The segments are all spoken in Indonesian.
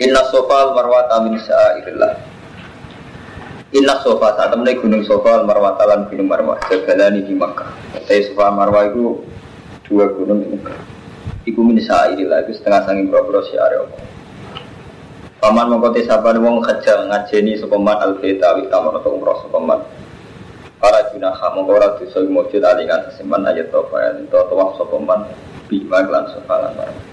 Inna sofa al-marwata min syairillah Inna sofa saat temen gunung sofa al-marwata lan gunung marwah Jagalani di Makkah. Saya sofa marwah itu dua gunung di Makkah. Iku min syairillah itu setengah sangin bro-bro syiari Allah. Paman mengkoti saban wong khajal ngajeni sopaman al-feta Wiktamar atau umroh sopaman Para junaha mengkora dosa mujud alingan seseman ayat tofa Itu tawaf sopaman Bima klan sofa lan marwah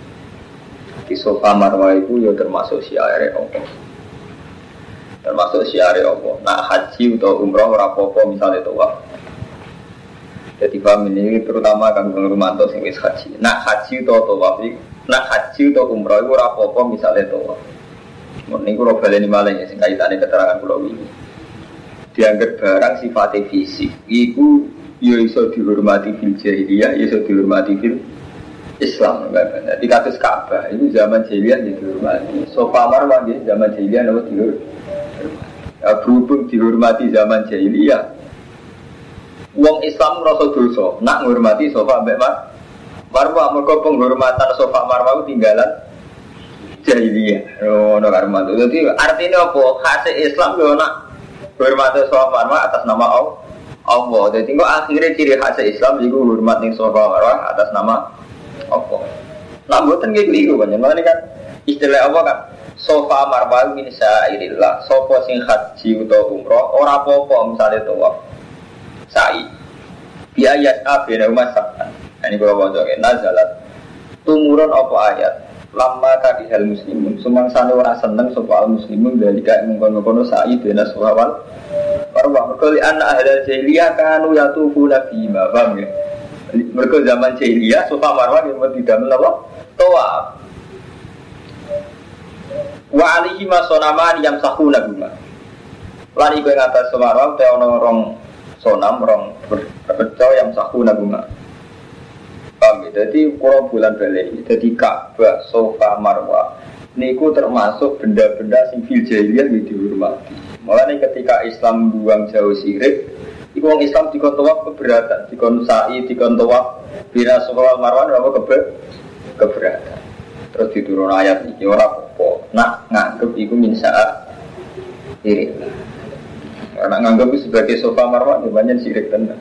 di sofa marwah itu ya termasuk syiar Allah. Termasuk syiar Allah. Nah haji atau umroh rapopo misalnya tawaf. Jadi paham ini? Terutama kan Rumanto sing wis haji. Nah haji atau tawaf nah haji atau umroh itu rapopo misalnya tawaf. Ini gue robbal ini malah ya sing kaitannya keterangan pulau ini dianggap barang sifatnya fisik. Itu ya iso dihormati fil jahiliyah ya iso dihormati fil Islam Jadi kasus Ka'bah itu zaman jahiliyah dihormati. Sofa marwah di zaman jahiliyah nama dihormati. Ya, berhubung dihormati zaman jahiliyah, Wong Islam merasa dosa, nak menghormati sofa mbak mar. Marwah mereka penghormatan sofa marwah itu tinggalan jahiliyah. Oh, no karma itu. Jadi artinya apa? Hasil Islam yo nak hormati sofa marwah atas nama Allah. Allah. Jadi kok akhirnya ciri khas Islam itu hormat ning sofa marwah atas nama apa? Nah, buatan kayak gitu kan, ini kan istilah apa kan? Sofa marwah min syairillah, sofa sing haji atau umroh, ora apa-apa misalnya tawaf. Sa'i. Biayat abena rumah sabtan. Nah, ini kalau baca ke nazalat. Tumurun apa ayat? Lama tadi hal muslimun, sana orang seneng soal muslimun dari kayak mengkono-kono sa'i bena sohawal. Marwah, kali anak ahli jahiliyah kanu yatufu nabi paham ya? Mereka zaman jahiliyah, sofa marwah yang tidak menapa? Toa. Wa alihi masonama yang sahu naguma. Lan iku ing atas marwah te rong sonam rong berbeco yang sahu naguma. Paham ya? Jadi kalau bulan balik, jadi Ka'bah, sofa, marwah, niku termasuk benda-benda sing fil jahiliyah yang dihormati. Mulai ketika Islam buang jauh sirik, Iku wong Islam dikon tawaf keberatan, dikon sa'i, dikon tawaf bina sekolah marwan apa kebe keberatan. Terus diturun ayat ini ora apa nak nganggep iku min saat sirik. Nak nganggep sebagai sofa marwan ya banyak sirik tenan.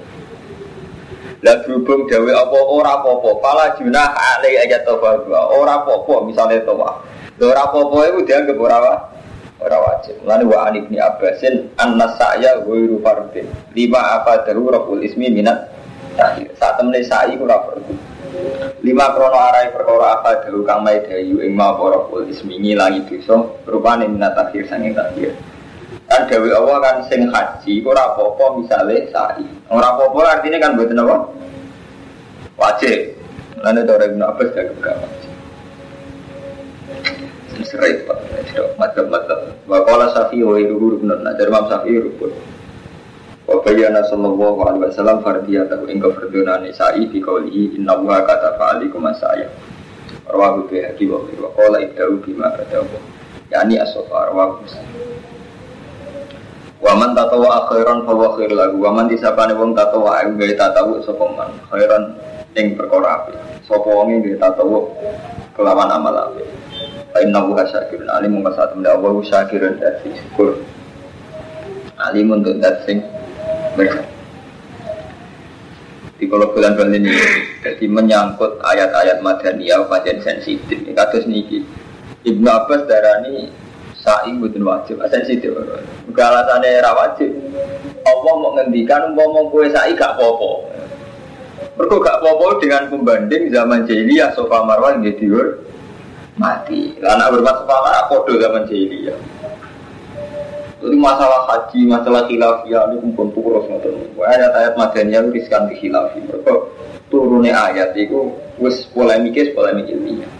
Lah berhubung dawe apa ora apa-apa, pala junah alai ayat tawaf ora apa-apa misalnya tawaf. Ora apa-apa iku dianggap ora ora wajib. Lan wa an ibni Abbasin anna sa'ya ghairu fardin. Lima apa daru rabbul ismi minat tahir. Saat temene sa'i ora fardhu. Lima krono arai perkara apa daru kang mai dayu ing rabbul ismi ngilangi dosa rupane minat tahir sanging tahir. Kan dewi Allah kan sing haji ora apa-apa misale sa'i. Ora apa-apa artinya kan mboten apa? Wajib. Lan itu orang Ibn Abbas gak wajib serai pak. Macam-macam. Wakola safi wa iruhu rukun nah dari Imam safi rukun. Wa bayyana sallallahu alaihi wasallam fardiyatahu ing kafardunani sa'i bi qawlihi inna wa kata fa'alikum asaya rawahu bi hadi wa wa qala ibda'u bima katahu yani as-safa rawahu Wa man tatawa khairan fa wa khair lahu. Wa man disapane wong tatawa ing gawe tatawu sapa man? Khairan ing perkara. Sapa wong gawe tatawu kelawan amal apik. Inna buha syakirun alim saat mendak Allah syakirun dari syukur. Alim untuk dasing mereka. Di kalau bulan bulan ini jadi menyangkut ayat-ayat madaniyah kajian sensitif. Ini kados niki Ibnu Abbas darani sa'i butuh wajib sensitif. Bukan alasannya wajib. Allah mau ngendikan mau kue sa'i gak popo mereka gak popo dengan pembanding zaman jahiliyah sofa marwan gitu mati. Anak hormat sepakat kodo zaman jahiliyah. Jadi masalah haji, masalah khilafiyah ini kumpul purus ngoten. Ayat ayat madaniyah itu riskan di khilafiyah. Mereka turunnya ayat itu wis polemiknya polemik ilmiah.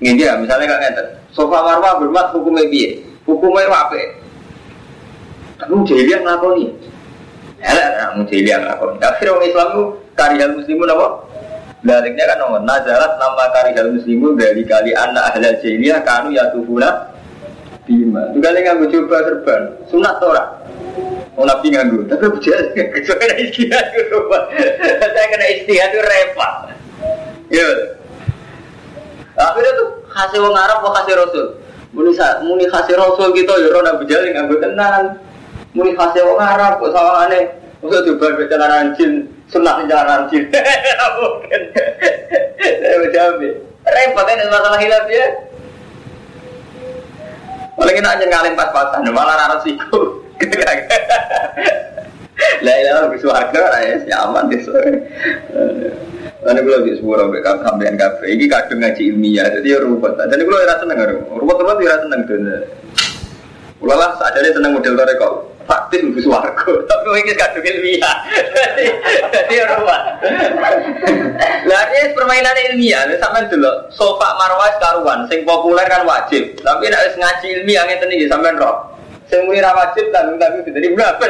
Ini dia misalnya kan ngeten. Sofa marwah hormat hukumnya biye, hukumnya apa? Tapi jahiliyah ngelakoni. Elek, nah, jahiliyah ngelakoni. Akhirnya orang Islam itu karya muslimun apa? Baliknya kan nomor nazarat nama kari hal muslimu dari kali anak ahli jahiliyah kanu ya tufuna bima. Itu kali nggak coba serban sunat tora. Oh nabi nganggu, tapi bujan saya kena istihad itu, saya kena istihad itu repot. Ya, akhirnya tuh khase wong Arab khase Rasul. Muni muni khase Rasul gitu ya ora bejal nganggo tenan. Muni khase wong Arab kok sawangane Masa coba baca larangan jin, sunah jalanan jin. Mungkin. Saya jawab Repot ini masalah hilaf ya. Paling kita aja ngalim pas-pasan, malah narasi siku. Lah ilah lebih suarga lah ya, aman deh sore. Lalu gue lagi suara mereka sampean kafe. Ini kadung ngaji ilmiah, jadi ya rumput. Jadi gue rasa seneng rumput-rumput ya rasa seneng tuh. Kulo lah sadare seneng model kok faktis lebih suarga. Tapi ini kadung ilmiah. Jadi rumah. Ini permainan ilmiah, sampean dulu sofa marwah karuan, sing populer kan wajib. Tapi nek ngaji ilmiah ngeten iki sampean roh. Sing muni wajib tanggung tanggung jadi berapa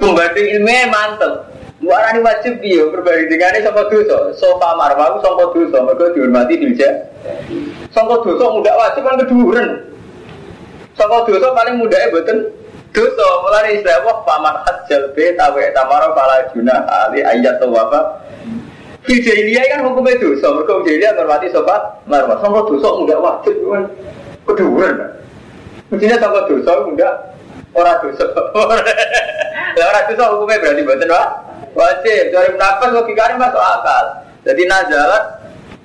Pembanding ilmiah mantep. Luaran wajib dia perbandingannya sama dosa. Sofa marwah sama dosa, mereka dihormati dilja. Sama dosa mudah wajib kan keduren. Sama dosa paling mudahnya betul. Dosa mulai istilah wah paman hajjal be tawe tamara pala juna ali ayat wafa. Fijailia kan hukumnya dosa. Mereka fijailia menghormati sofa marwah. Sama dosa mudah wajib kan keduren. Mestinya sama dosa mudah orang dosa. orang dosa hukumnya berarti betul wah wajib. Dari nafas logikanya masuk akal. Jadi nazalat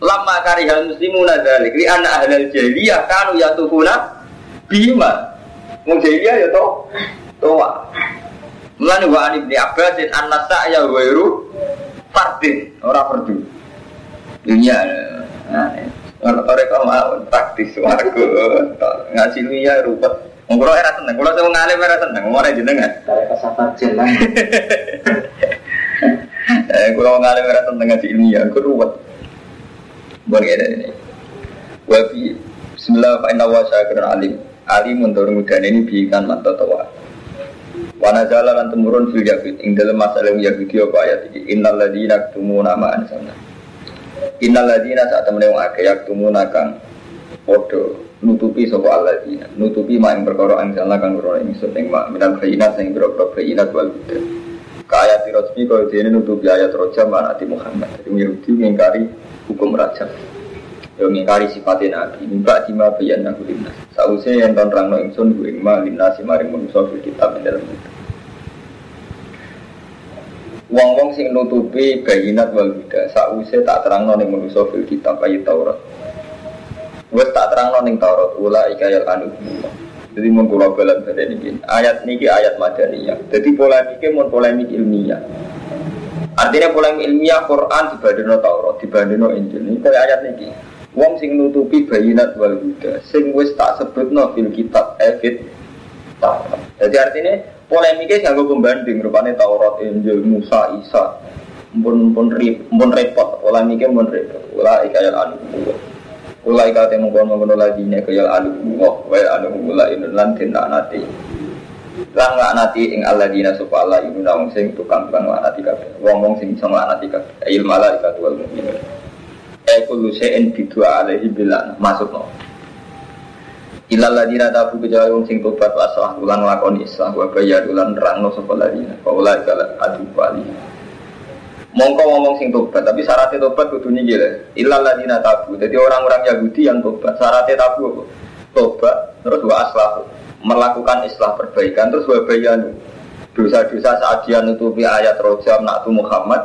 lama karihal muslimu nazalik li anak ahlal jahiliyah kanu yatufuna bima. Wong jahiliyah ya toh toa. Mulane wa an ibni Abbasin anna sa'ya wairu fardin ora fardu. Dunia. Nah, mereka mau praktis warga ngaji dunia rupa Ngkulo era seneng, kulo sing ngalim era seneng, ngomong jenengan. Kare kesafat jeneng. Eh, kulo ngalim era seneng ngaji ilmiah, kulo ruwet. Kayak ini. Wabi Bismillah fa inna wa syakirun alim. Alim untuk mudan ini biikan mantau tawa. Wana jalan temurun fil yahud ing dalam masalah Yahudi apa ayat ini? Innal ladina yaktumuna ma anzalna. Innal saat temen wong akeh yaktumuna kang padha nutupi sapa alladzina. Nutupi mak ing perkara anjala kang ora ingsun. Ing mak minal bayinat sing boro-boro wal huda. Kaya tirosmi kaya dene nutupi ayat roja manati Muhammad. Jadi Yahudi ngingkari hukum raja yo ngingkari sifatnya nabi mbak dima bayan aku linas sausé yang ton rangno ingsun ku ing ma linasi maring manusa fil kitab dalam kitab Wong-wong sing nutupi bayinat wal huda sausé tak terangno ning manusa fil kitab ayat Taurat Wes tak terang noning Taurat ula ikayal anu. Jadi mau kula balan pada ini. Ayat niki ayat madaniyah. Jadi polemiknya mau polemik ilmiah. Artinya polemik ilmiah Quran dibandingno Taurat, dibandingno Injil. Ini kayak ayat niki. Wong sing nutupi bayinat wal huda, sing wis tak sebutno fil kitab evit Taurat. Jadi artinya polemiknya sih pembanding rupanya Taurat, Injil, Musa, Isa. Pun pun pun repot, polemiknya pun repot. Ula ikayal anu. Ulai kate mengkon mengkon lagi nya kaya alu wa wa anu ulai inun lan den nanti. Lan nanti ing Allah dina sapa Allah wong sing tukang tukang nanti kabeh. Wong wong sing iso nanti kabeh. Ail malaikat wal mukminun. Eh kullu syai'in bidua alaihi bilan masukno. Ilal ladina tabu kecuali wong sing tobat wa aslah ulang lakoni islah wa bayar ulan rangno sapa ladina. Fa ulai adu bali mongko ngomong sing tobat tapi syaratnya tobat kudu niki lho illal ladina tabu jadi orang-orang Yahudi yang tobat syaratnya tabu apa tobat terus wa aslahu melakukan islah perbaikan terus wa bayanu dosa-dosa saat dia nutupi ayat rojam naktu Muhammad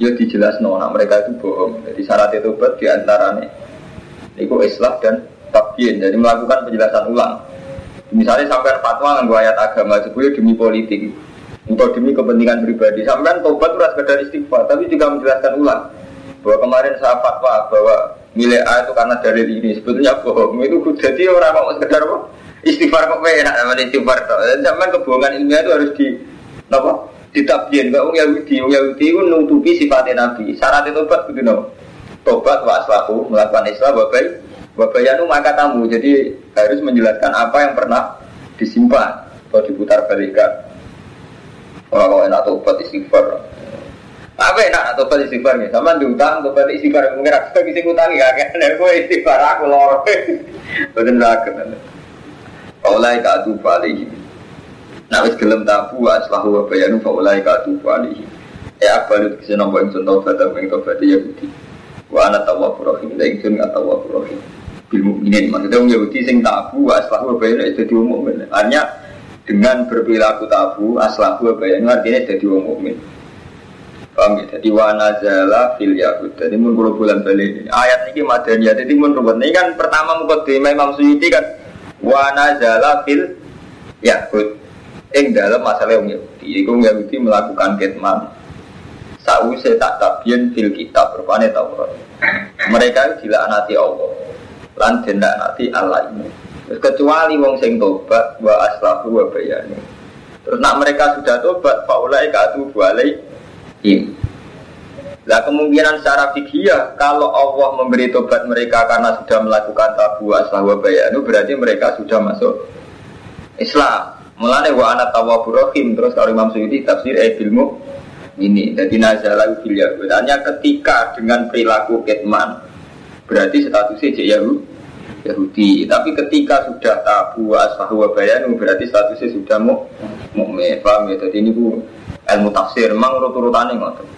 ya dijelas nona mereka itu bohong. Jadi syaratnya tobat di antaranya itu islah dan tabyin jadi melakukan penjelasan ulang. Misalnya sampai fatwa nganggo ayat agama itu demi politik. Untuk demi kepentingan pribadi. Sampai tobat itu sekedar istighfar, tapi juga menjelaskan ulang. Bahwa kemarin saya fatwa bahwa milik A itu karena dari ini. Sebetulnya bohong. Itu jadi orang mau sekedar apa? istighfar kok enak namanya istighfar dan zaman kebohongan ilmiah itu harus di apa ditabien kalau Yahudi Yahudi itu nutupi sifatnya Nabi syarat tobat gitu no tobat wa aslahu melakukan Islam babai babayanu maka tamu jadi harus menjelaskan apa yang pernah disimpan atau diputar balikan kalau enak tobat istighfar. Apa enak nak tobat istighfar nih? Sama diutang tobat istighfar mungkin aku bisa ngutangi ya kan? Gue istighfar aku lor. Betul lah kan? Faulai kadu balihi. Nak wis gelem tabu aslahu wa bayanu faulai kadu balihi. Ya abalut kisah nombor yang tobat atau yang tobat ya budi. Wa ana tawwabur rahim, la ingsun tawwabur rahim. Bil mukminin maksudnya wong Yahudi sing tabu wa aslahu wa bayan itu di mukmin. Artinya dengan berperilaku tabu aslahu wa bayan artinya jadi wong mukmin. Paham ya? Jadi wa nazala fil yahud. Jadi mun kula bulan balik ini. Ayat ini madaniyah. Jadi mun ruwet. Ini kan pertama mukadimah Imam Suyuti kan wa nazala fil yahud. Ing dalam masalah wong Yahudi. Iku Yahudi melakukan kitman. Sause tak tabian fil kitab rupane Taurat. Mereka dilaknati Allah. Lan dilaknati Allah ini. Kecuali wong sing tobat wa aslahu wa bayani. Terus nak mereka sudah tobat, faulai katu balai ini. Nah kemungkinan secara fikih kalau Allah memberi tobat mereka karena sudah melakukan tabu aslah wa bayanu berarti mereka sudah masuk Islam. Mulane wa anak tawwabur rahim terus kalau Imam Suyuti tafsir eh ilmu ini jadi nazala fil Hanya ketika dengan perilaku ketman berarti statusnya jadi Yahudi. Yahudi. Tapi ketika sudah tabu aslah wa bayanu berarti statusnya sudah mu mukmin. Paham ya? Jadi ini bu ilmu tafsir memang urut-urutannya ngotot.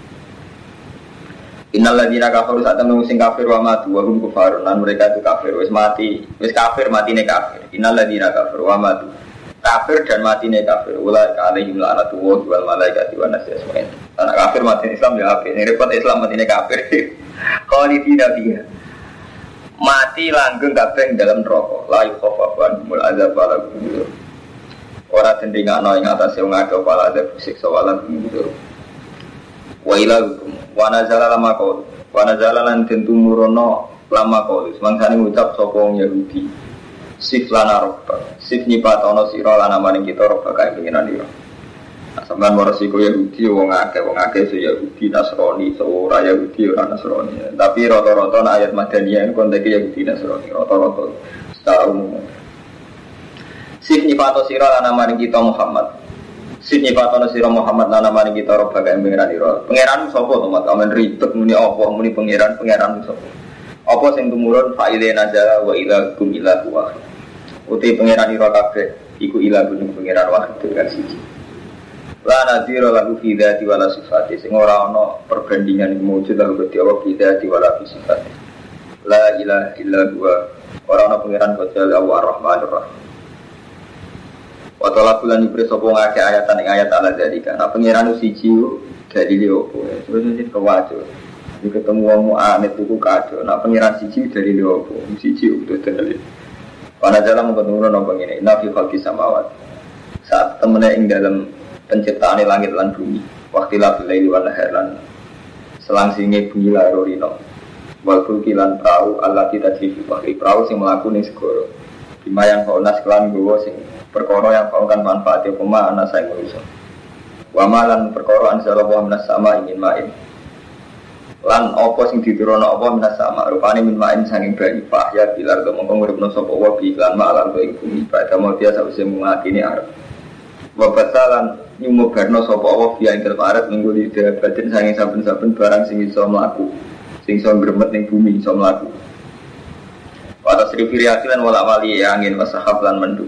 Innal ladzina kafaru saat temen sing kafir wa matu wa hum kufar lan mereka itu kafir wis mati wis kafir matine kafir. Innal ladzina kafaru wa matu kafir dan matine kafir ulai alaihim la'natullah wal malaikati wan nasi asmain. Anak kafir mati Islam ya kafir. Ini repot Islam matine kafir. Khalidina fiha. Mati langgeng kabeh dalam neraka. La yukhafafan mul azab wala Orang ing atase wong ado pala ada siksa wala gumdur. Wa ila hukum wa nazala lama qaul. Wa nazala lan tentu murono lama qaul. Semangsane ngucap sapa wong Yahudi. Sif lana robba. Sif nyipatono sira lan amane kita robba kae pengiran ira. Nah, sampean warasiku Yahudi wong akeh wong akeh se Yahudi Nasrani ora Yahudi ora Nasrani. Tapi rata-rata ayat Madaniyah ini konteks Yahudi Nasrani rata-rata secara umum. Sif nyifato sira lana maring kita Muhammad. Sif nyifato sira Muhammad lana maring kita roba kaya pengiran ira. Pangeran sapa to mat amen ribet muni apa muni pangeran pangeran sapa. Apa sing tumurun fa ile nazala wa ila kum ila wa. Uti pangeran ira kabeh iku ila gunung pangeran wahid kan siji. La nadira lagu fi dzati wala sifati sing ora ana perbandingan mujud lagu Gusti Allah fi dzati wala sifati. La ilaha illa huwa ora ana pangeran kecuali Allah Ar-Rahmanur Rahim. Watalah bulan ibris sopo ngake ayatan ing ayat ala jadi karena pengiran siji dari liopo terus ini kewajo ketemu wong mu'anit itu kado nah pengiran siji dari liopo siji udah dalil pada jalan ketemu nopo ini nafi falki samawat saat temennya ing dalam penciptaan langit lan bumi. Waktu labil laili lan selang singe bumi larorino wal kilan perahu Allah kita jadi perahu sing melaku ning segoro Bima yang kau nas kelan gue sing perkara yang kau kan manfaat ya pema anak saya manusia. Wamalan perkara an wa minas sama ingin main. Lan opo sing diturunno opo minas sama rupane min main sanging banyu fahya bilar do mongko nguripno sapa wa bi lan malan do ing bumi mau dia sawise mengakini arep. Wa batalan nyumubarno sapa wa fi ing arep minggu di batin sanging saben-saben barang sing iso mlaku. Sing iso gremet ning bumi iso mlaku. Wata sri firiati lan wala wali angin wasahab lan mendu.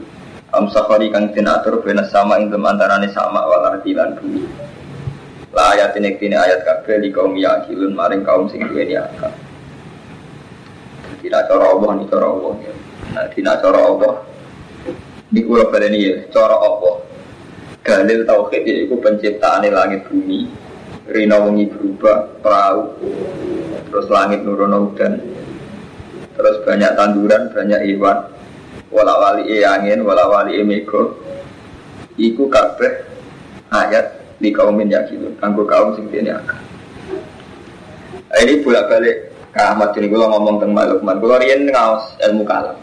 Am safari kang den atur sama ing antarane sama wal ardi lan bumi. La ayat ini kini ayat kabeh li kaum yakilun maring kaum sing duweni akal. Tidak cara Allah ni cara Allah. Nah, cara Allah. Di kula baleni ya, cara Allah. Dalil tauhid itu penciptaan langit bumi. Rina wengi berubah perahu. Terus langit nurono hujan terus banyak tanduran, banyak hewan, wala wali e angin, wala wali e mego, iku kabeh ayat di kaum yakin, kanggo kaum sing dene akal. Ini bolak balik ke Ahmad ini kalau ngomong tentang Malukman, kalau rian ngawas ilmu kalam.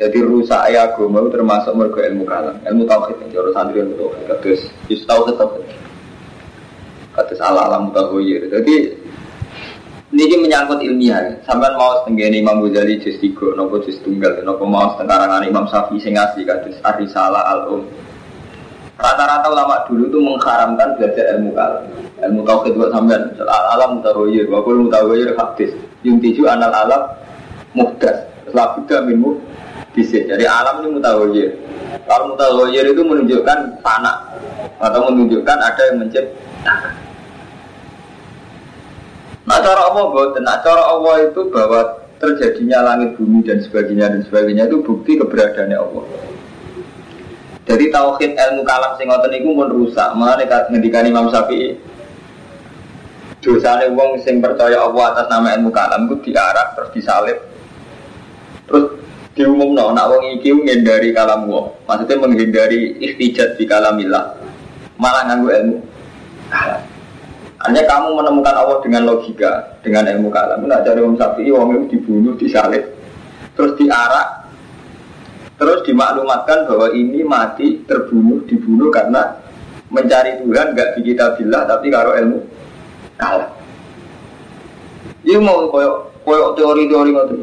Jadi rusak ayah agama termasuk mergo ilmu kalam, ilmu tauhid yang jauh santri ilmu tauhid, justru tauhid tauhid, kados ala alam tauhid. Jadi ini menyangkut ilmiah. Sampai mau setengah Imam Ghazali juz tiga, nopo juz tunggal, nopo mau setengah Imam Syafi'i sing ngasih kados Arisala al Um. Rata-rata ulama dulu tuh mengharamkan belajar ilmu kalam. Ilmu tauhid buat sampean, alam mutahoyir, wa kul mutahoyir hadis. Yung tiju anal alam muhdas. Labuda minmu bisa. Jadi alam ini mutahoyir. Kalau mutahoyir itu menunjukkan tanah atau menunjukkan ada yang menciptakan. Nah cara Allah buat, nah cara Allah itu bahwa terjadinya langit bumi dan sebagainya dan sebagainya itu bukti keberadaannya Allah. Jadi tauhid ilmu kalam sing ngoten iku mun rusak. Mulane ngendikan Imam Syafi'i dosane wong sing percaya Allah atas nama ilmu kalam itu diarak terus disalib. Terus diumumno nak wong iki menghindari kalam wong. Maksudnya menghindari istijat di kalamillah. Malah nganggo ilmu. Hanya kamu menemukan Allah dengan logika, dengan ilmu kalam. Nak cari Imam Syafi'i wong itu dibunuh, disalib, terus diarak, terus dimaklumatkan bahwa ini mati terbunuh, dibunuh karena mencari Tuhan nggak di kitabillah tapi karo ilmu kalam. Ini mau koyok koyok teori-teori ngotot.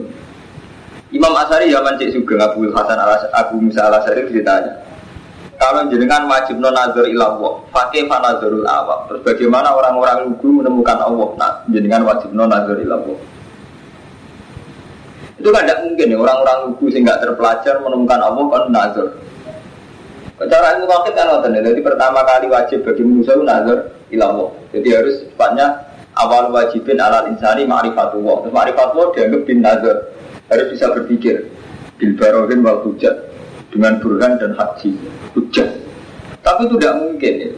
Imam Asari zaman cek juga Abu Hasan al Abu Musa al Asari ditanya, kalau jenengan wajib non nazar ilallah, pakai fanazarul awam. Terus bagaimana orang-orang lugu menemukan Allah? Nah, jenengan wajib non nazar ilallah. Itu kan tidak mungkin ya orang-orang lugu sih nggak terpelajar menemukan Allah kan nazar. Cara ilmu wakil kan ngoten ya. Jadi pertama kali wajib bagi manusia itu nazar ilallah. Jadi harus cepatnya awal wajibin alal insani ma'rifatullah. Terus ma'rifatullah dianggap bin nazar. Harus bisa berpikir. Bil barohin wal hujat dengan burhan dan haji hujah. Tapi itu tidak mungkin ya.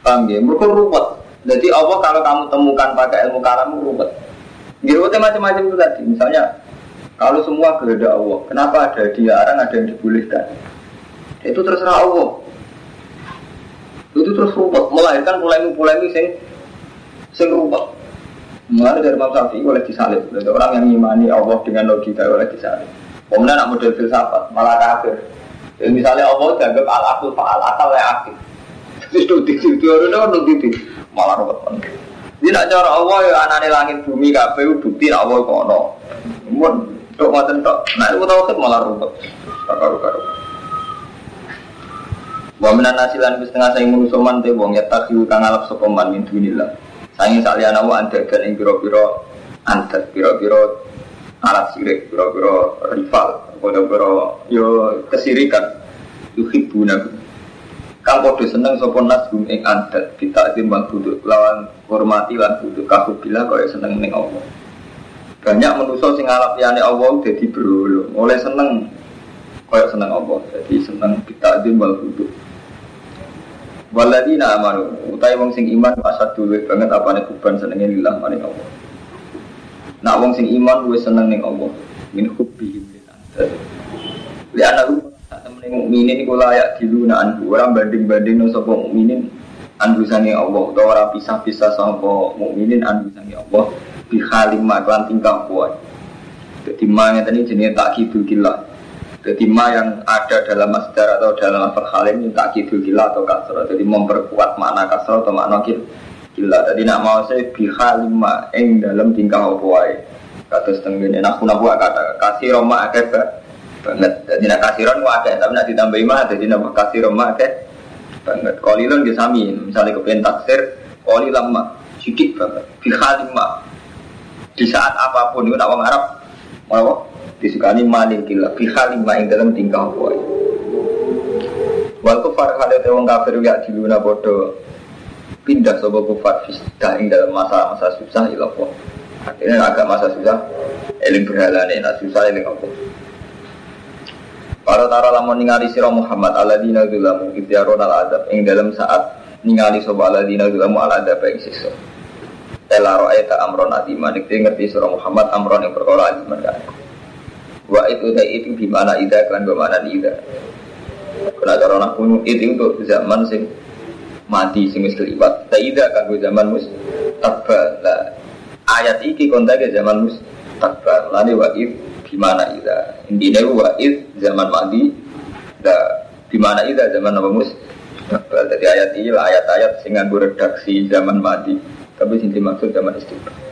Paham ya? Mereka ruwet. Jadi Allah kalau kamu temukan pakai ilmu kalam ruwet. Ruwetnya macam-macam itu tadi. Misalnya kalau semua kehendak Allah, kenapa ada dilarang, ada yang dibolehkan? Itu terserah Allah. Itu terus ruwet, melahirkan polemik-polemik sing sing ruwet. Mulai dari Imam Syafi'i oleh disalib. Jadi orang yang mengimani Allah dengan logika oleh disalib. Kemudian nak model filsafat, malah kafir. Jadi misalnya Allah dianggap al akul faal akal yang aktif. Terus nutik itu orang itu nutik malah ruwet. Jadi nak cara Allah ya anane langit bumi kabeh bukti Allah kono. Mun tok ngoten tok. Nah itu tau malah ruwet. Karo-karo. Wa minan nasilan wis setengah saya manusa man te wong ya takhiu kang alap sapa man min dunillah. Saking saliyana wa andagan ing pira-pira andat pira-pira alat sirik, pira-pira rival, pira-pira yo kesirikan. Yuhibuna Kang podo seneng sapa nas gum ing andat kita timbang duduk lawan hormati lan duduk kahubilah kaya seneng ning Allah. Banyak manusa sing ngalap liyane Allah dadi berolo, oleh seneng kaya seneng Allah, jadi seneng kita timbang duduk. Waladina amanu, utai wong sing iman asad dulu banget apa nih kuban senengnya lillah maring Allah. Nak wong sing iman gue seneng ning Allah, min hubbi min anta. Li anahu temen mukminin iku layak diluna anhu, orang banding-banding sapa mukminin anhu sange Allah utawa ora pisah-pisah sapa mukminin anhu sange Allah bi halim maklan tingkah kuat. Jadi ma ngeten iki jenenge takkidul killah. Jadi ma yang ada dalam masdar atau dalam lafal halim ini tak kidul gila atau kasro. Jadi memperkuat makna kasro atau makna gila. Jadi nak mau saya biha lima eng dalam tingkah opuai. Kata setengah ini nak pun kata kasih roma akeh banget. Jadi nak kasih roma akeh tapi nak ditambah mah jadi nak kasih roma akeh banget. Kolilon dia sami. Misalnya kepengen taksir kolilan mah sedikit banget. Biha lima di saat apa pun itu nak orang Arab mau disukani malin kila fiha lima ing dalam tingkah boy wal kufar te wong kafir ya diluna bodo pindah sobo kufar fisda ing dalam masa-masa susah ila po akhirnya agak masa susah eling berhalane nak susah eling apa Para tara lamun ningali sira Muhammad alladzina dzulamu idyarona al-adab ing dalam saat ningali sapa alladzina dzulamu al-adab ing siksa Ela ro'aita amron adiman ngerti sira Muhammad amron yang perkara adiman kan Wa itu itu di mana ida kan mana ida. Kena cara nak itu untuk zaman sing mati sing wis keliwat. Ta ida kan zaman mus tabba. Lah ayat iki kontak zaman mus tabba. Lani wa it di mana ida. Intinya wa it zaman mati. Da di mana ida zaman apa mus tabba. Jadi ayat ini lah ayat-ayat sing nganggo redaksi zaman mati. Tapi sing dimaksud zaman istiqomah.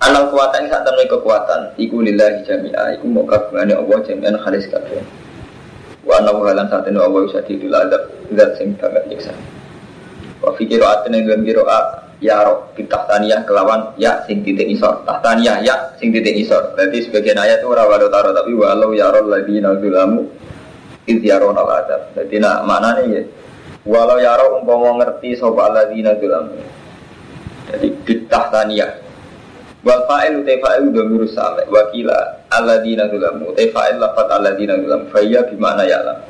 Anal kekuatan saat temen kekuatan Iku lillahi jami'a Iku mau kagungane Allah jami'an khalis kabeh Wa anna halan saat ini Allah bisa didul adab Zat sing banget nyiksa Wa fikir atin yang dalam kiro Ya roh Tahtaniyah kelawan Ya sing titik isor Tahtaniyah ya sing titik isor Berarti sebagian ayat itu walau taro Tapi walau ya roh lagi nazulamu Idyaron al adab. Jadi nak mana nih ya Walau ya roh umpama ngerti Sopa lagi nazulamu Jadi bitah taniyah. Wal fa'il utai fa'il dhamiru samai wakila alladina dzulamu utai fa'il lafat alladina dzulamu faya bimana ya'lam.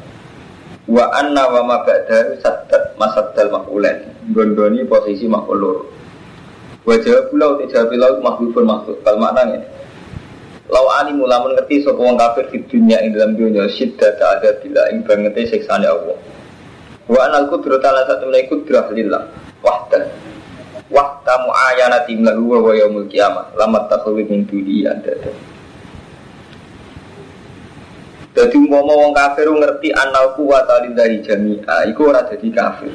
Wa anna wa ma ba'dahu saddat masaddal maf'ulan. Gondoni posisi maf'ul loro. Wa jawab pula utai jawab pula makhlukun makhluk. Kal maknanya Lau ani mula ngerti sapa wong kafir di dunia ing dalam dunia syiddat ada bila ing bangete siksane Allah. Wa anal qudrata la satu menawi qudrah lillah wahda. Wahda muayyanati lahu wa yaumul qiyamah. Lamat takhulu min duni anda. Jadi umpama wong kafir ngerti anal kuwata lillahi jami'a, iku ora dadi kafir.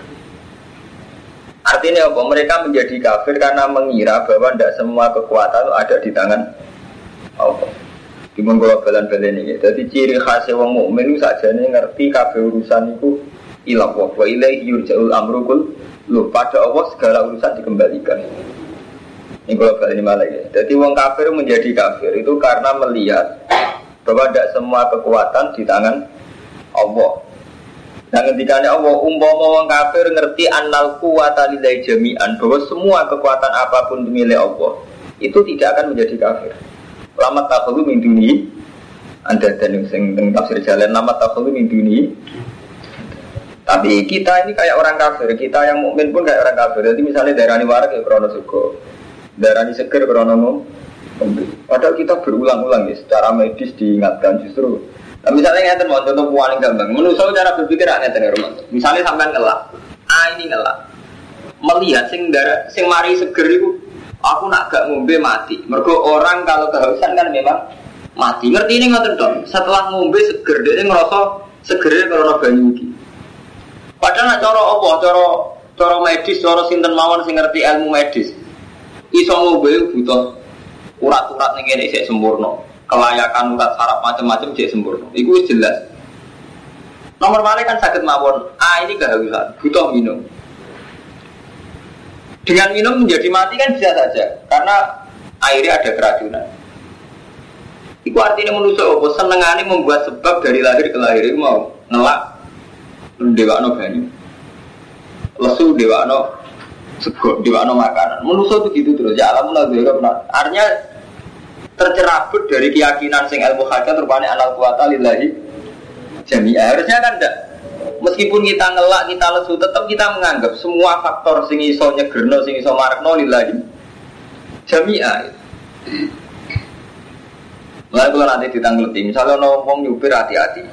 Artinya apa? Mereka menjadi kafir karena mengira bahwa tidak semua kekuatan ada di tangan Allah. Cuma kalau balan-balan ini. Jadi ciri khasnya wong mukmin saja nih ngerti kabeh urusan itu ilah wa wa ilaihi yurja'ul amru kul lu pada Allah segala urusan dikembalikan. Ini kalau balik ini malah ya. Jadi wong kafir menjadi kafir itu karena melihat bahwa tidak semua kekuatan di tangan Allah. Nah ketika Allah umpama wong kafir ngerti annal kuwata lillahi jami'an bahwa semua kekuatan apa pun milik Allah itu tidak akan menjadi kafir. Lama takhulu min duni anda dan yang tafsir jalan lama takhulu min duni tapi kita ini kayak orang kafir, kita yang mukmin pun kayak orang kafir. Jadi misalnya daerah ini warak ya krono suko, daerah ini seger krono Padahal kita berulang-ulang ya, secara medis diingatkan justru. Nah, misalnya ngeten mau contoh paling gampang. Menurut cara berpikir aneh ya. Misalnya sampai ngelak, ah ini ngelak. Melihat sing darah, sing mari seger itu, aku nak gak ngombe mati. Mergo orang kalau kehausan kan memang mati. Ngerti ini nggak dong. Setelah ngombe seger, dia ngerasa segernya karena banyu iki. Padahal nak cara apa? Cara cara medis, cara sinten mawon sing ngerti ilmu medis. Iso ngombe butuh urat-urat ning ngene sik sempurna. Kelayakan urat saraf macam-macam sik sempurna. Iku jelas. Nomor mana kan sakit mawon. Ah ini kehausan, butuh minum. Dengan minum menjadi mati kan bisa saja, karena airnya ada keracunan. Itu artinya manusia apa? Senengane membuat sebab dari lahir ke lahir mau ngelak dewa no banyu, lesu dewa no sego dewa no makanan. Manusia itu gitu terus. Ya alam lah Artinya tercerabut dari keyakinan sing ilmu hakikat rupanya anal kuata lillahi jami'ah harusnya kan enggak meskipun kita ngelak kita lesu tetap kita menganggap semua faktor sing iso nyegerno sing iso marekno lillahi jami'ah Mulai kalau nanti ditanggleti, misalnya ngomong nyupir hati-hati,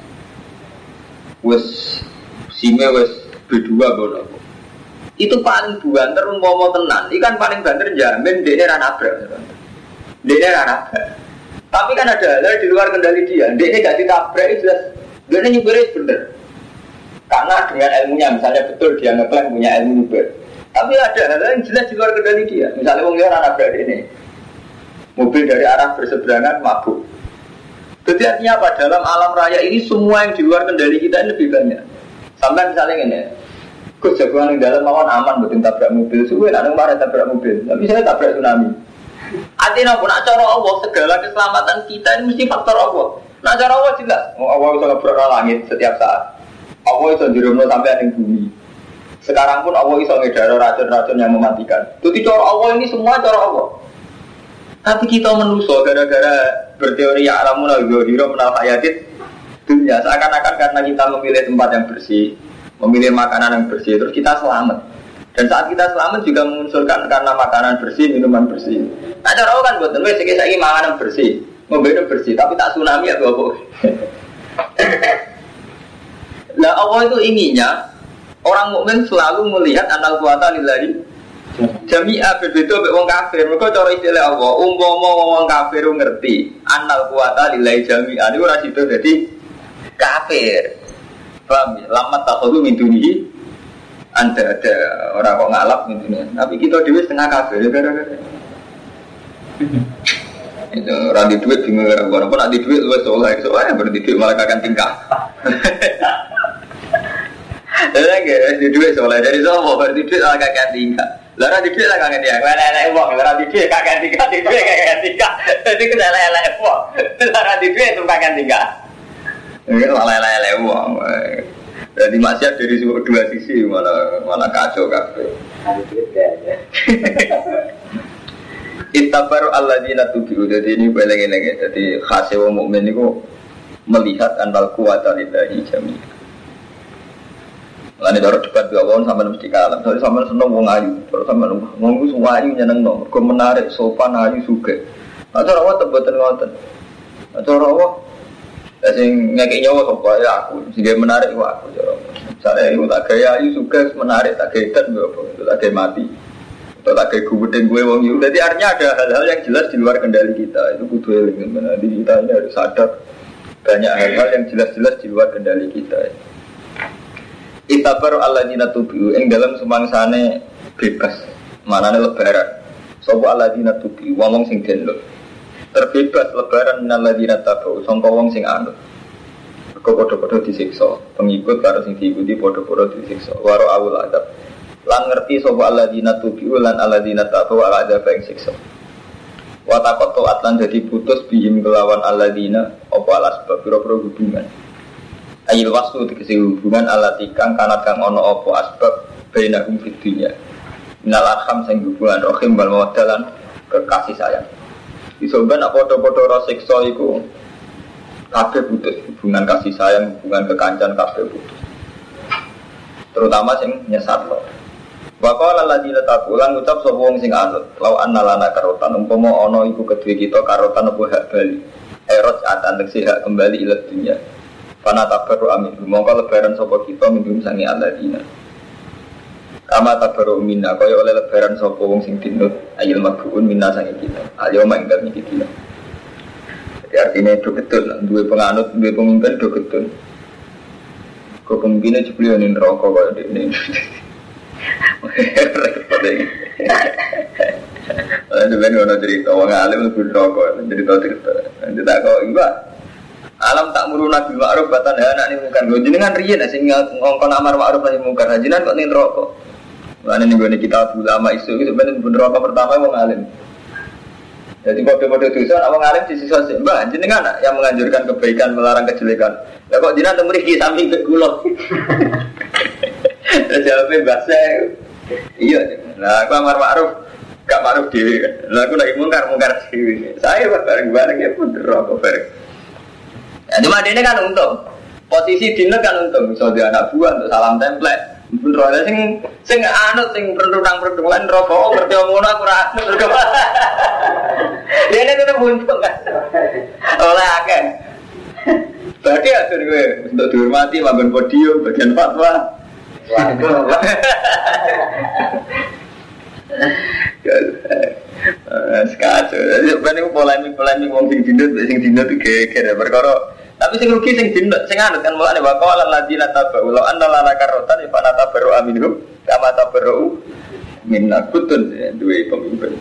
wes sime wes berdua bono. Itu paling banter mau tenan, ikan paling banter jamin dia rana nabrak. Dia rana Tapi kan ada hal di luar kendali dia. Dia ini gak ditabrak itu jelas. Dia ini nyupirnya bener. Karena dengan ilmunya, misalnya betul dia ngeklaim punya ilmu nyupir. Tapi ada hal yang jelas di luar kendali dia. Misalnya wong anak ini. Mobil dari arah berseberangan mabuk. Jadi artinya apa? Dalam alam raya ini semua yang di luar kendali kita ini lebih banyak. Sampai misalnya ini, Gus jagoan yang dalam mawon aman buat tabrak mobil. Suwe nak nang tabrak mobil. Tapi saya tabrak tsunami. Artinya pun nak cara Allah segala keselamatan kita ini mesti faktor Allah. Nak cara Allah jelas. Oh, Allah bisa ngebrok langit setiap saat. Allah bisa dirumno sampai ada bumi. Sekarang pun Allah bisa ngedaro racun-racun yang mematikan. Jadi cara Allah ini semua cara Allah. Tapi kita menuso gara-gara berteori ya alamun al-ghadira menal hayatit dunia seakan-akan karena kita memilih tempat yang bersih, memilih makanan yang bersih, terus kita selamat. Dan saat kita selamat juga mengunsurkan karena makanan bersih, minuman bersih. Nah, cara kan buat nulis saya makanan bersih, mobil bersih, tapi tak tsunami ya apa? Nah Allah itu inginnya orang mukmin selalu melihat anal kuasa lillahi Jami'a berbeda mbek wong kafir. Mergo cara istilah Allah, umpama wong kafir ngerti anal kuasa lillahi jami'a niku ora sida dadi kafir. Paham ya? Lama takhulu min dunihi anda ada orang kok ngalap gitu nih. Tapi kita dewi setengah kafir ya gara-gara. Itu randi duit bingung gara-gara. Pun nanti duit lu soleh, soalnya berarti duit malah kakak tingkah. Jadi enggak di duit soleh dari semua berarti duit malah kakak tingkah. Lara di duit lah kakak tingkah. Mana elek uang, lara di duit kakak tingkah, di duit kakak tingkah. Jadi kita elek uang. Lara di duit itu kakak tingkah. Ini malah elek uang. Jadi maksiat dari dua sisi malah malah kacau kafe. Ittabaru alladzina tubi'u Jadi ini boleh lagi Jadi khasnya wong mukmin itu Melihat anal kuwata lillahi jami'ah Lain cara debat dua tahun sampai mesti kalah. Soalnya sampai seneng wong ayu, terus sampai wong itu semua ayu nyeneng no. Kau menarik sopan ayu suge. Nah cara apa tebetan ngoten. Nah cara apa? Ya sing ngekek nyawa sapa ya aku. Sing menarik ku aku cara. Saya itu tak gaya ayu suge menarik tak gaya dan apa. Tak gaya mati. Atau tak gaya gubetin gue wong itu. Jadi artinya ada hal-hal yang jelas di luar kendali kita. Itu kudu eling. Jadi kita ini harus sadar banyak hal-hal yang jelas-jelas di luar kendali kita. Ya. Itabar Allah dina tubiu yang dalam semangsane bebas mana lebaran Sopo Allah dina tubiu wong sing denlo terbebas lebaran minal dina tabu sangka wong sing anut kok podo-podo disiksa. Pengikut karo sing diikuti podo-podo disiksa. Waro awul adab. Lan ngerti sopo Allah dina tubiu lan Allah dina tabu ala adab yang siksa. Watakot toat lan jadi putus bihim kelawan Allah dina opo alas sebab hubungan. Ayil wasu dikasih hubungan ala tikang kanat kang ono opo asbab bainahum fid dunya. Minal arham sing hubungan rohim bal mawadalan kekasih sayang. Disoban apa podo-podo rosikso iku kabeh putus hubungan kasih sayang, hubungan kekancan kabeh putus. Terutama sing nyesat lo. Wakala lagi letak ulang ucap sapa sing anut. Lau anna lana karotan umpama ono iku kedue kita karotan apa hak bali. Eros atan hak kembali ila dunia. Karena tabaru amin. Mongko lebaran sopo kita minum sangi dina. Kama tabaru minna kaya oleh lebaran sopo wong sing dinut ayil mabuun minna sangi kita. Ayo main kami kita. Jadi artinya itu betul. Dua penganut, dua pemimpin itu betul. Kau pemimpinnya ceplion rokok kaya ini. Repot. Sebenarnya ada cerita, orang alim lebih rokok, cerita cerita. Tak kau, enggak. Alam tak muru nabi ma'ruf batan anak ini mungkar. Jenengan riyen sing ngongkon amar ma'ruf nahi mungkar. Jenengan kok ning rokok. Mana nih gue kita ulama isu itu bener bener rokok pertama wong alim. Jadi kode-kode dosa, orang alim di sisa. Mbak, jenengan yang menganjurkan kebaikan, melarang kejelekan. Ya kok jenengan temu di samping ke kulo. Jawabnya bahasa. Iya, nah aku amar ma'ruf gak ma'ruf dewi kan. Lah aku lagi mungkar mungkar dewi. Saya bareng-bareng ya pun rokok bareng. Ya, cuma dia kan untung. Posisi dina kan untung. Bisa dia anak buah untuk salam template. Bener ada sing sing anut sing perundang perundang rokok oh, ngerti ngono aku ra Dia ini tetap untung kan. Oleh akeh. Berarti atur gue untuk dihormati makan podium bagian fatwa. Sekacau. Sebenarnya polemik polemik wong sing dindut sing dindut itu geger. Perkara tapi sing rugi sing dino sing anut kan mulane wa qala alladziina tabu la anna lana karotan fa natabaru aminhum kama tabaru minna kutun ya, duwe pemimpin.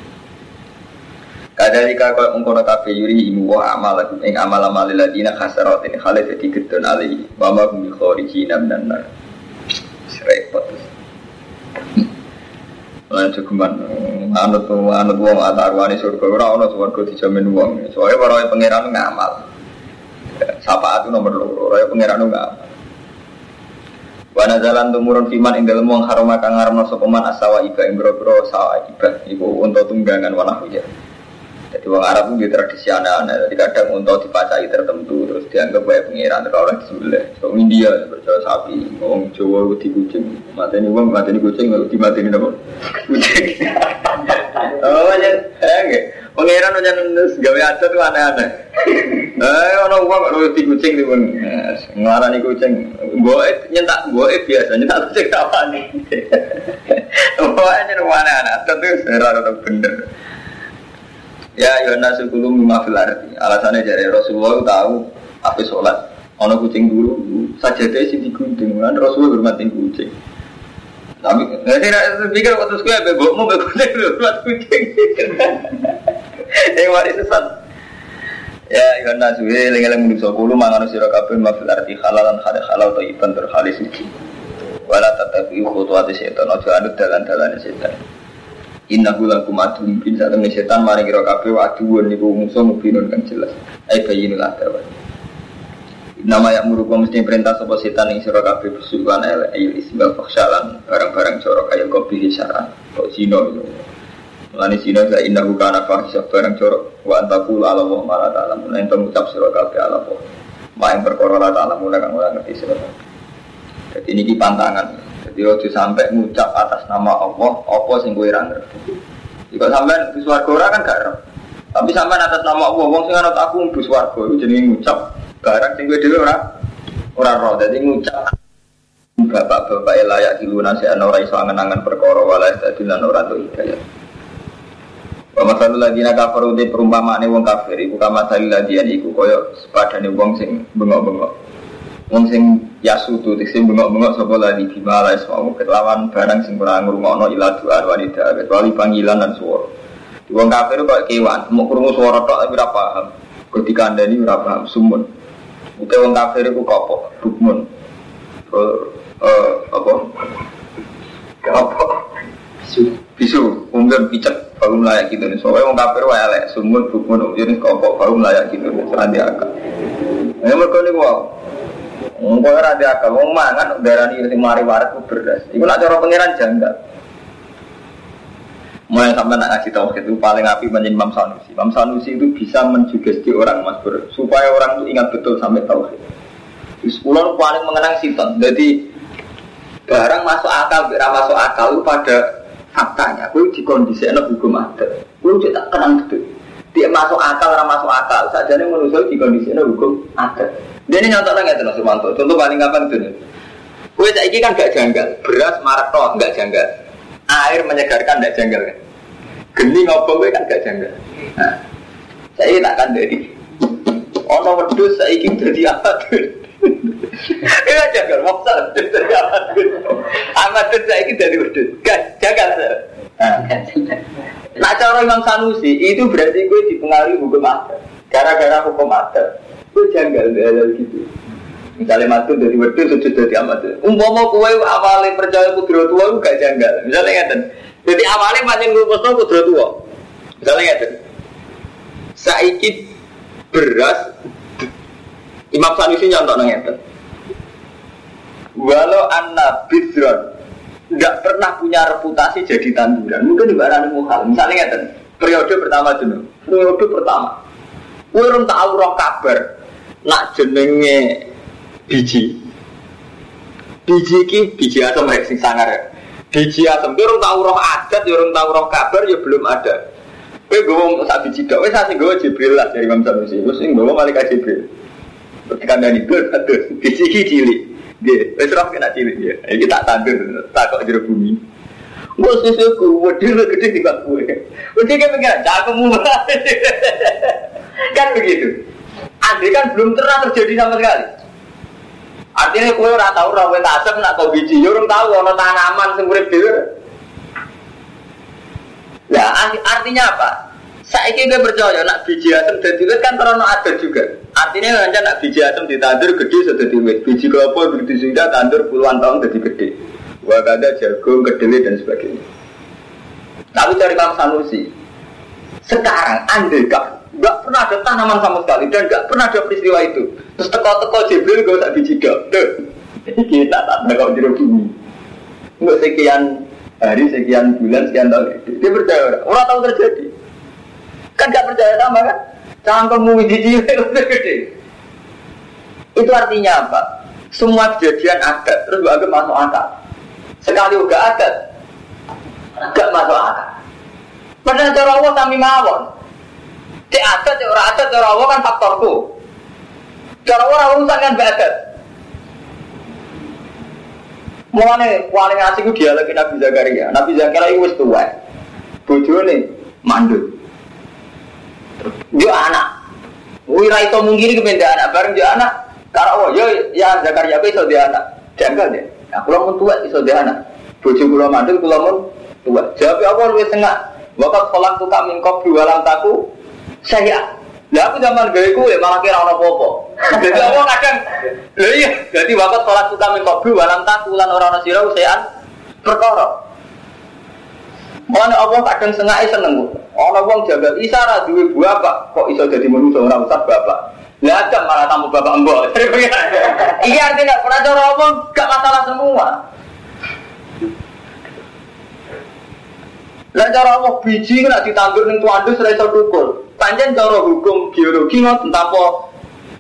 Kadalika kau ungkono kafe yuri imu wa amal ing amal amal ladina khasarat ini khalid jadi gedon ali wa ma hum kharijina minan nar. Repot. Lan cukuman anut anut wong atarwane surga ora ana surga dijamin wong. Soale para pangeran ngamal. Sapa itu nomor loro, raya pangeran enggak. Wana jalan tumurun fiman ing dalem wong haram kang ngaramno sapa man asawa iba ing boro sawa iba iku untuk tunggangan wana hujan. Jadi wong Arab itu tradisi aneh-aneh. Jadi kadang untuk dipacai tertentu terus dianggap baik pengiran terus orang disembelih. So India percaya sapi, wong Jawa di kucing. Mati ini wong mati ini kucing, di mati ini apa? Kucing. Oh ya, enggak. Pengiran aja nulis gawe aja tuh aneh-aneh. Eh, orang uang kalau di kucing di pun ngelarani kucing. Boe nyentak boe biasa nyentak kucing apa nih? Boe aja aneh-aneh. Tentu serah bener. Ya Yohanes sepuluh lima fil arti. Alasannya jadi Rasulullah tahu apa sholat. Ono kucing dulu saja deh sih digunting kan Rasulullah hormatin kucing. Tapi nggak sih pikir waktu sekolah bego mau bego kucing hormat kucing. Yang mari sesat. Ya Yohanes suwe lengeleng menuso kulo mangan sira kabeh mafil arti halalan hade halal atau iban terhalis suci. Wala tatabi khutuwati setan aja anut dalan-dalane setan. Innahu lakum adu mungkin saat temen setan mari kira kabeh aduun niku musuh mubinun kan jelas. Ai bayinul adawat. Nama yang murukum mesti perintah sebuah setan yang sira kabeh besukan ayil isbal barang-barang corok ayil kopi hisaran kok zino itu. Mulane zino la innahu kana fahisha barang corok wa antakul ala wa ma la ta'lamun ento ngucap sira kabeh ala wa. Main perkara la ta'lamun kang ora ngerti sira. Jadi ini pantangan. Jadi ojo sampai ngucap atas nama Allah apa sing ora ngerti. Jika sampean di swarga kan gak. Tapi sampean atas nama Allah wong sing anut aku mlebu swarga iku jenenge ngucap barang sing kowe dhewe ora ora roh. Dadi ngucap bapak-bapak layak diluna si ana ora iso angen-angen perkara wala istadilan ora tuh hidayah. Wa masalul ladina kafaru de perumpamaane wong kafir iku kama salil ladian iku kaya sepadane wong sing bengok-bengok. Wong sing yasutu sing bengok-bengok sapa ladi bima la isma'u kelawan barang sing ora ngrungokno ila doa wanita kecuali panggilan dan suara. Wong kafir kok kewan, mau krungu suara tok ora paham. Kok dikandani ora paham sumun. Uke wong kafir iku kopo, bukmun. Eh apa? Apa? Bisu. Bisu, umum picek, baru layak gitu nih. Soalnya wong kafir wae elek, sumun, bukmun, jadi kopo, baru layak gitu nih. Serandi akal. Ini mereka nih wow. Wong kowe ora akal, wong mangan darani sing mari waret ku beras. Iku nak cara pangeran janggal. Mulai sampai nak ngaji tauhid itu paling api menjadi Imam Sanusi. Imam Sanusi itu bisa mensugesti orang mas ber, supaya orang itu ingat betul sampai tauhid. Sepuluh paling mengenang siton. Jadi barang masuk akal, tidak masuk akal itu pada faktanya. Kue di kondisi enak hukum adat. Kue tak kenang betul. Dia masuk akal, orang masuk akal. Saja ini menurut di kondisi enak hukum adat. Dia ini nyontok lagi itu Sumanto. Contoh paling gampang itu. Kue saya kan gak janggal. Beras marak toh gak janggal. Air menyegarkan gak janggal kan. Geni ngobong gue kan gak janggal. Nah, saya tak akan jadi. Ono wedus saya ingin jadi apa tuh? Iya janggal, maksud jadi apa tuh? Amat tuh ingin jadi wedus. Gak janggal. Nah, cara Imam Sanusi itu berarti gue dipengaruhi hukum adat. Gara-gara hukum adat, gue janggal hal gitu. Misalnya matu dari wedus sujud dari amat. Umpama kue awalnya percaya kudro tua gue gak janggal. Misalnya ngeten. Jadi awalnya pancen ngurusno kudro tua. Misalnya ngeten. Saiki beras Imam Sanusi nyontok ngeten. Walau anna bidron nggak pernah punya reputasi jadi tanduran, mungkin di barang muhal. Misalnya ngeten, periode pertama dulu, periode pertama, urung tahu roh kabar, nak jenenge biji, biji ki biji asam ya sing sangar ya. Biji asam, urung tahu roh adat, urung tahu roh kabar ya belum ada. Kowe gue sak biji dok, wis sing gue Jibril lah dari Imam Sanusi. Wis sing gue malaikat Jibril. Ketika dari ada biji ki cilik. Dia, wis roh kena cilik dia. Iki tak tandur, tak kok jero bumi. Gue susuku, wedil gede di bak gue. Wedil kan pengen, cakemu Kan begitu. Andai kan belum pernah terjadi sama sekali. Artinya kue ora tahu ora wet asem nak kau biji, yo orang tahu ono tanaman sing urip dhewe. Lah artinya apa? Saiki gue percaya nak biji asem dadi wit kan terono adat juga. Artinya kan nak biji asem ditandur gede sudah dadi wit. Biji kelapa begitu sudah tandur puluhan tahun jadi gede. Wah ada jagung, kedelai dan sebagainya. Tapi dari Kang Sanusi, sekarang andai kan nggak pernah ada tanaman sama sekali dan nggak pernah ada peristiwa itu. Terus teko-teko Jibril gak usah biji dok. Kita tak ada kau jeruk bumi. Sekian hari, sekian bulan, sekian tahun. Dia percaya orang. Orang tahu terjadi. Kan nggak percaya sama kan? Cangkemmu biji udah gede. Itu artinya apa? Semua kejadian ada, terus gak masuk akal. Sekali udah ada, gak masuk akal. Padahal cara Allah kami mawon. Cek adat, cek orang adat, cara Allah kan faktorku. Cara orang urusan kan adat. Mulane paling asik ku dialog Nabi Zakaria. Nabi Zakaria itu wis tuwa. Bojone mandul. Dia anak. Wira itu mungkin kependa anak bareng dia anak. Kalau oh, yo ya Zakaria iso dia anak. Janggal deh. Nah, kalau mau tua iso dia anak. Bojo kula mandul kula mun tua. Jawab apa luwih tengah. Wakat kolak tuh kami kau jualan taku saya lah aku zaman gawe ya malah kira orang popo. Jadi aku kadang, iya. Jadi wakat sholat suka min kopi walam taku lan orang orang sirau sean perkara. Mana Allah kadang sengaja seneng. Orang wong jaga isara duwe bapak kok iso jadi manusia orang usah bapak. Lah ada malah tamu bapak mbok. Iya artinya pernah cara apa gak masalah semua. Lah cara apa biji nak ditandur ning tuandus ora iso tukul. Panjen cara hukum biologi ngoten apa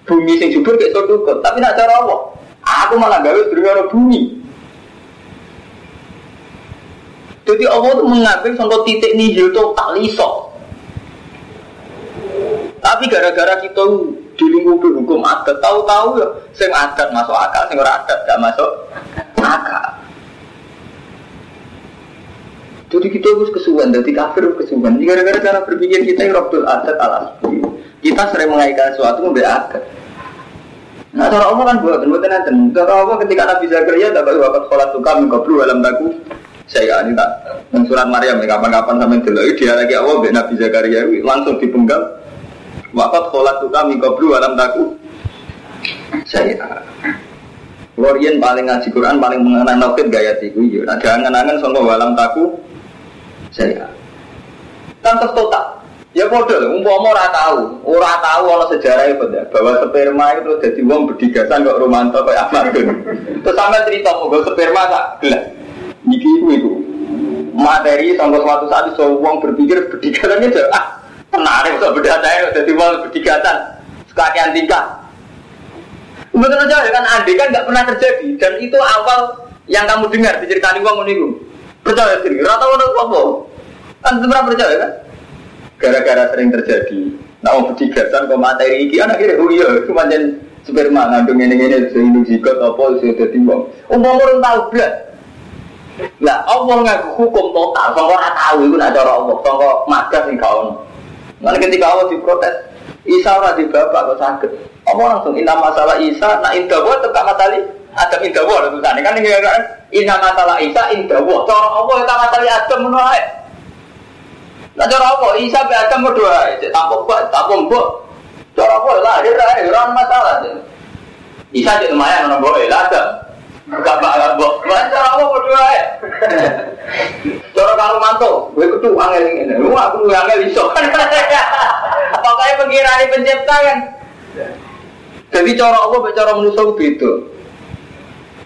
bumi sing subur gak iso tukul. Tapi nak cara apa? Aku malah gawe durung bumi. Jadi Allah itu mengambil contoh titik nihil tak liso. Tapi gara-gara kita dilingkupi hukum adat, tahu-tahu ya, sing adat masuk akal, sing ora adat gak masuk akal. Jadi kita harus kesuwan, jadi kafir kesuwan. Gara-gara cara berpikir kita yang robdul adat alas Kita sering mengaitkan sesuatu membeli adat. Nah, cara Allah kan buat, buat nanti. Cara Allah ketika Nabi Zakaria dapat wakat sholat suka mengkabru dalam daku saya ini tak surat Maryam ya kapan-kapan sampai dulu dia lagi Allah Nabi Zakaria langsung dipenggal wakat sholat suka mengkabru dalam daku saya Lorian paling ngaji Quran paling mengenal tauhid gaya tiku ya. Nah jangan-jangan soal walam taku saya. Kan total. Ya bodoh, umpama ora tahu, ora tahu ana sejarah itu ya, bahwa sperma itu jadi wong berdigasan kok Romanto kayak Ahmadun. Terus sama cerita mau sperma tak gelas. Niki itu itu materi sampai suatu saat so wong berpikir berdigasan itu ah menarik kok berdata ya jadi wong berdigasan sekalian tingkah. Betul aja kan andai kan nggak pernah terjadi dan itu awal yang kamu dengar diceritani wong itu. Percaya sendiri, rata orang apa? Kan pernah percaya kan? gara-gara sering terjadi. Nah, mau berdigasan kok materi anak kira oh iya, cuma jen sperma ngandung ini ini sehingga jika apa sudah jadi. Umum orang tahu belas. Lah Allah ngaku hukum total, sangka ora tahu itu nak cara Allah, sangka magas sing kaon. Nanti ketika Allah diprotes, Isa ora di bapak kok sakit. Allah langsung inna masalah Isa, nak indah buat tetap matali. Adam indah buat tulisannya kan ini kan inna masalah Isa indah buat. Cara Allah tetap matali Adam menolak. Nah cara apa? Isa be Adam berdoa, cek tampuk buat, tampuk buat. Cara apa lah? Dia dah orang masalah. Isa cek lumayan orang boleh lah Adam. Gak bakal bok. Cara apa berdoa ya? Cara kalau mantu, gue kudu angel ini. Lu aku gue angel iso. Pokoknya pengirani pencipta kan. Jadi cara Allah cara manusia beda.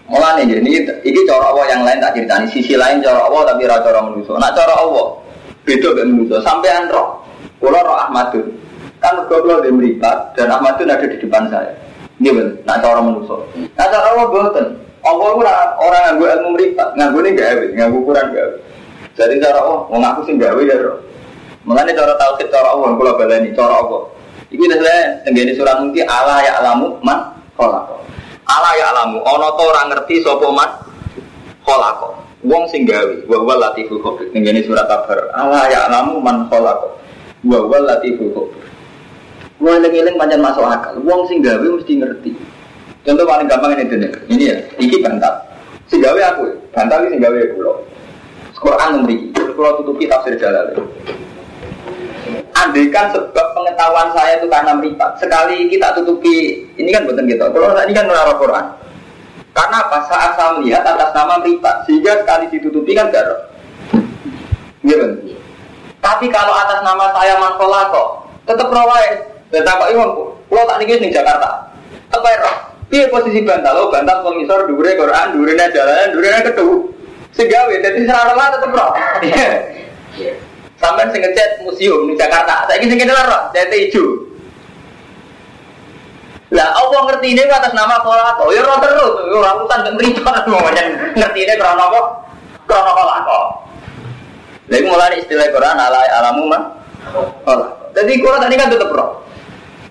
Mulane ini ini cara Allah yang lain tak ceritani sisi lain cara Allah tapi ra cara manusia. Nak cara Allah beda dengan manusia. Sampai roh, kalau roh Ahmadun, kan kalau dia meripat dan Ahmadun ada di depan saya. Ini benar, nak cara manusia. Nah cara Allah boten. Allah itu orang nganggu ilmu meripat, nganggu ini gawe, nganggu ukuran gawe. Jadi cara Allah, mau ngaku sih gawe ya roh. Mengenai cara tauhid cara Allah, kalau baleni cara Allah. Ini udah saya tenggini surat mungkin Allah ya alamu man kolako. Allah ya alamu, to orang ngerti sopo man kolako. Wong sing gawe, wa huwa latiful khabir. Ning surat kabar. Allah ya alamu man khalaqa. Wa huwa latiful khabir. Wong eling-eling pancen masuk akal. Wong sing gawe mesti ngerti. Contoh paling gampang ini dene. Ini ya, iki bantal. Sing gawe aku, bantal iki sing gawe kula. Quran mriki. Kula tutupi tafsir Jalal. Andaikan sebab pengetahuan saya itu karena meripat, sekali kita tutupi, ini kan bukan gitu. Kalau ini kan menara Quran, karena apa? Saat saya melihat atas nama meripat, sehingga sekali ditutupi kan garok. Gitu. Tapi kalau atas nama saya kok, tetap rawai. Dan tak Imam, kalau tak nih di Jakarta, apa ya? Dia posisi bantal, lo bantal pengisor, dure Quran, dure jalan, dure kedua. Segawe, jadi serara tetap roh. Sampai sing ngecat museum di Jakarta. Saya ingin sing roh, cat hijau. Lah Allah ngerti ini atas nama kolako. Ya roh terus, orang utan gak meripat semuanya ngerti ini karena apa? Karena kolako. Lagi mulai istilah Quran ala alamu mah. Jadi Quran tadi kan tetap roh.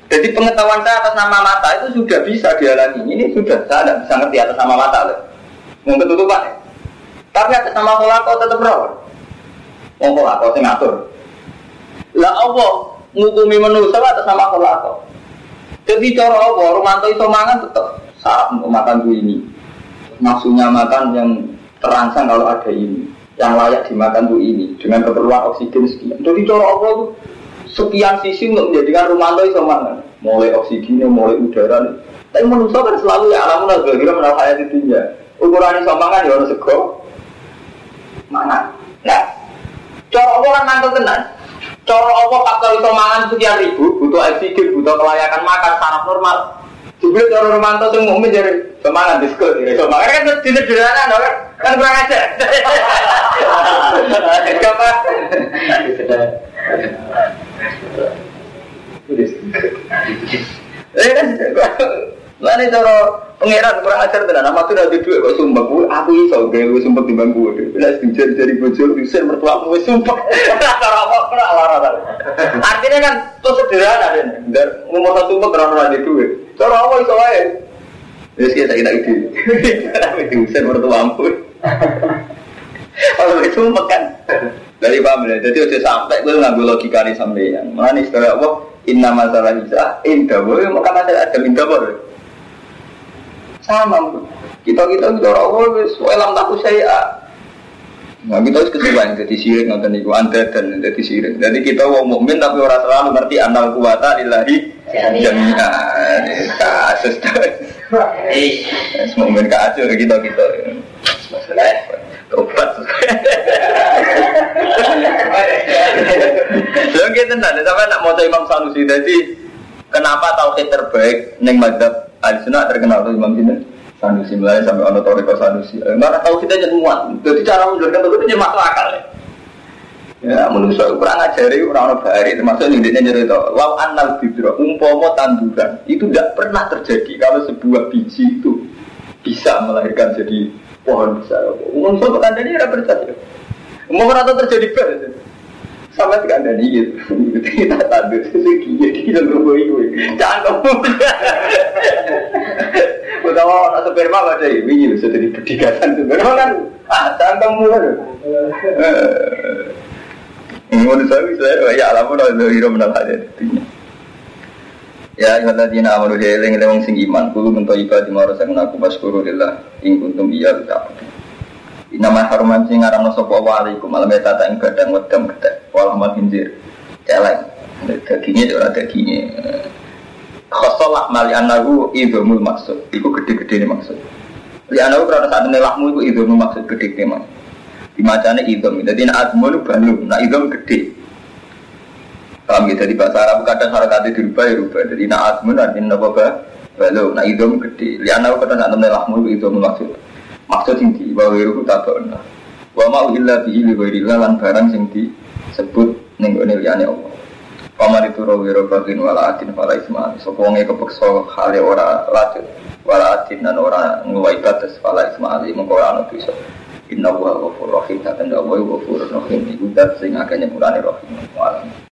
Jadi pengetahuan saya atas nama mata itu sudah bisa dialami. Ini sudah saya tidak bisa ngerti atas nama mata loh. Mau ketutupan ya. Tapi atas nama kolako tetap roh. Wong kolako sing ngatur. Lah Allah ngukumi manusia atas nama kolako. Jadi cara Allah, Romanto itu mangan tetap saat untuk makan tuh ini. Maksudnya makan yang terangsang kalau ada ini. Yang layak dimakan tuh ini. Dengan keperluan oksigen sekian. Jadi cara Allah itu sekian sisi untuk menjadikan Romanto itu mangan. Mulai oksigennya, mulai udara. Tapi manusia kan selalu ya alamun kira menal hayat itu ya. Ukuran itu mangan ya harus sego. Mangan. Nah, Cara Allah kan mantel tenan. Cara apa faktor iso mangan sekian ribu, butuh oksigen, butuh kelayakan makan, saraf normal. Jebule cara Romanto sing mukmin jadi semangat diskon, iso makan kan sederhana kan kan kurang aja. Apa? Eh kan Lani cara pangeran kurang ajar tenan, nama tuh dari duit kok sumpah gue, aku iso gawe gue sumpah timbang gue. Bila dijar dari bojo, diusir mertua gue sumpah. Apa Artinya kan tuh sederhana dan dan ngomong satu sumpah karena ada duit. Cara apa iso wae? Wis kita kita ide. Tapi diusir mertua gue. Kalau itu makan dari paham ya. Jadi udah sampai gue nggak logika nih sampai yang mana istilah apa? Inna masalah bisa, indah boleh makan ada ada minta boleh sama kita kita kita orang wis elam tahu saya Nah kita harus kesukaan jadi sirik nonton itu anda dan jadi sirik. Jadi kita mau mukmin tapi orang selalu ngerti anal kuwata ilahi jamiah kasus Eh, mukmin kacau kita kita. Tobat. Lalu kita nanti sampai nak mau Imam Sanusi. Jadi kenapa tauhid terbaik neng madhab Ahli sunnah terkenal tuh Imam Sinten. Sanusi mulai sampai ono Toriko Sanusi. Mana tahu kita jadi muat. Jadi cara menjelaskan itu masuk akal ya. Ya, saya kurang ajari orang orang bahari. Termasuk yang dia nyeri itu. Lau anal bibro umpomo tanduran. Itu tidak pernah terjadi kalau sebuah biji itu bisa melahirkan jadi pohon besar. Sobat anda ini tidak percaya. Umum rata terjadi ber sama tidak ada nih gitu kita tandur segi jadi kita berbuat itu jangan kamu utawa orang sperma ada ini sudah di perdigasan sperma kan. Ah jangan kamu saya saya ya alamu udah hero menang aja Ya ayuhal ladina amanu ya eling eling sing iman kulo mento ibadah marasa aku maskuru lillah ing kuntum iya tak Nama haruman sing ngaram sapa wa alaikum malam eta tak ing gadang wedam gedhe wal amal hinjir. Celeng. Dagingnya ora dagingnya. Khosolah mali anahu idhumul maksud. Iku gede-gede ini maksud. Li anahu karena saat ini lahmu iku idhumul maksud gede-gede maksud. Dimacanya idhum. Jadi nak itu balum. Nak idhum gede. Paham gitu, di bahasa Arab kadang harakatnya dirubah ya rubah. Jadi nak admu artinya apa balum. Nak idhum gede. Li anahu karena saat ini lahmu idhumul maksud. Maksud sing di wa wiru tabana. Wa ma illa bihi li ghairi lan barang sing disebut ning gone liyane Allah. Paman itu rawiro bagin wala atin wala isma. Sapa wong kepeksa hale ora lajut wala atin dan ora ngluwai batas wala isma ali mengko ora ono dosa. Inna wa ghafurur rahim, kata Allah wa ghafurur rahim. Iku dat sing rahim. Wa